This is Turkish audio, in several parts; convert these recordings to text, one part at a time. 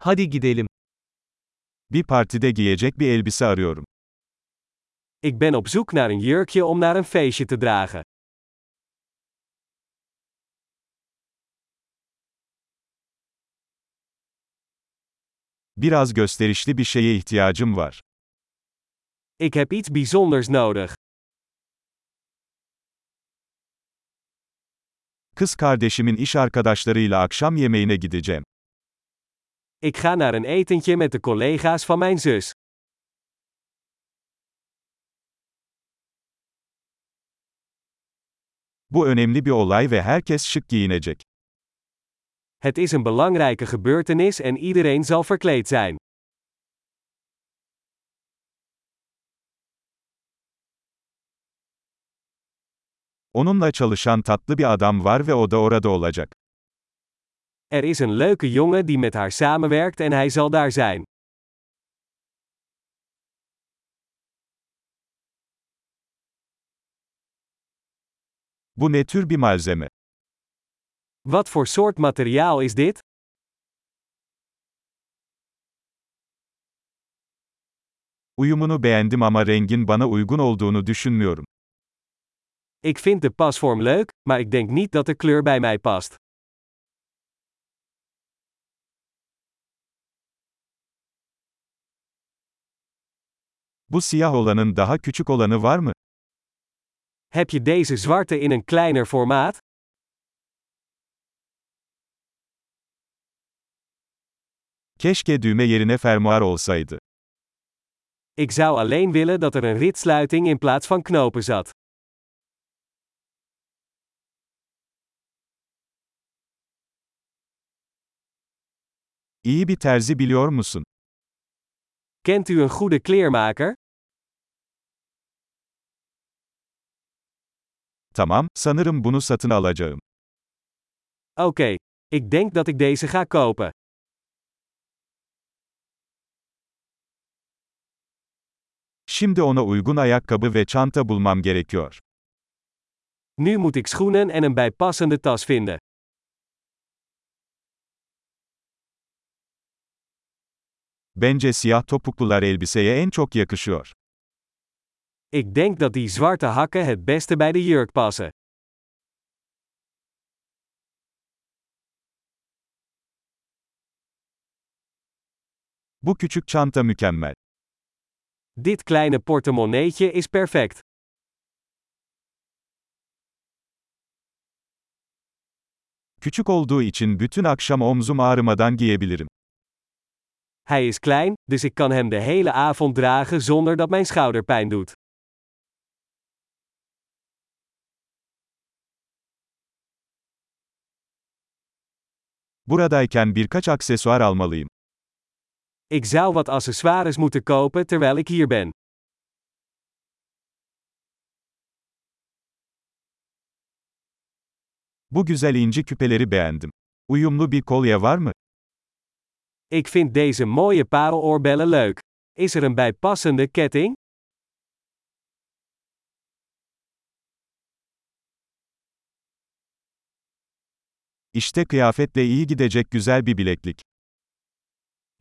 Hadi gidelim. Bir partide giyecek bir elbise arıyorum. Ik ben op zoek naar een jurkje om naar een feestje te dragen. Biraz gösterişli bir şeye ihtiyacım var. Ik heb iets bijzonders nodig. Kız kardeşimin iş arkadaşlarıyla akşam yemeğine gideceğim. Ik ga naar een etentje met de collega's van mijn zus. Bu önemli bir olay ve herkes şık giyinecek. Het is een belangrijke gebeurtenis en iedereen zal verkleed zijn. Onunla çalışan tatlı bir adam var ve o da orada olacak. Er is een leuke jongen die met haar samenwerkt en hij zal daar zijn. Bu ne tür bir malzeme? Wat voor soort materiaal is dit? Uyumunu beğendim ama rengin bana uygun olduğunu düşünmüyorum. Ik vind de pasvorm leuk, maar ik denk niet dat de kleur bij mij past. Bu siyah olanın daha küçük olanı var mı? Heb je deze zwarte in een kleiner formaat? Keşke düğme yerine fermuar olsaydı. Ik zou alleen willen dat er een ritsluiting in plaats van knopen zat. İyi bir terzi biliyor musun? Kent u een goede kleermaker? Tamam, sanırım bunu satın alacağım. Oké, ik denk dat ik deze ga kopen. Şimdi ona uygun ayakkabı ve çanta bulmam gerekiyor. Nu moet ik schoenen en een bijpassende tas vinden. Bence siyah topuklular elbiseye en çok yakışıyor. Ik denk dat die zwarte hakken het beste bij de jurk passen. Bu küçük çanta mükemmel. Dit kleine portemonneetje is perfect. Küçük olduğu için bütün akşam omzum ağrımadan giyebilirim. Hij is klein, dus ik kan hem de hele avond dragen zonder dat mijn schouder pijn doet. Buradayken birkaç aksesuar almalıyım. Ik zou wat accessoires moeten kopen terwijl ik hier ben. Bu güzel inci küpeleri beğendim. Uyumlu bir kolye var mı? Ik vind deze mooie pareloorbellen leuk. Is er een bijpassende ketting? İşte kıyafetle iyi gidecek güzel bir bileklik.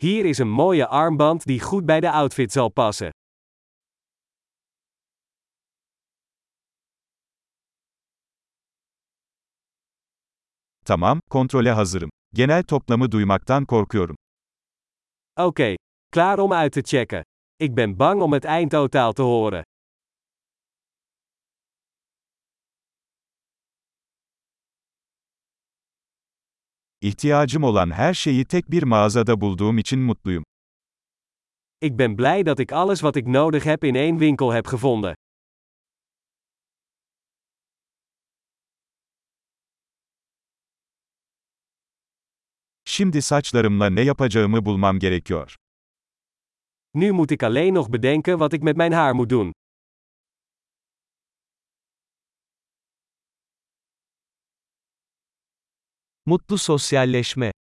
Hier is een mooie armband die goed bij de outfit zal passen. Tamam, kontrole hazırım. Genel toplamı duymaktan korkuyorum. Oké, klaar om uit te checken. Ik ben bang om het eindtotaal te horen. İhtiyacım olan her şeyi tek bir mağazada bulduğum için mutluyum. Ik ben blij dat ik alles wat ik nodig heb in één winkel heb gevonden. Şimdi saçlarımla ne yapacağımı bulmam gerekiyor. Nu moet ik alleen nog bedenken wat ik met mijn haar moet doen. Mutlu sosyalleşme.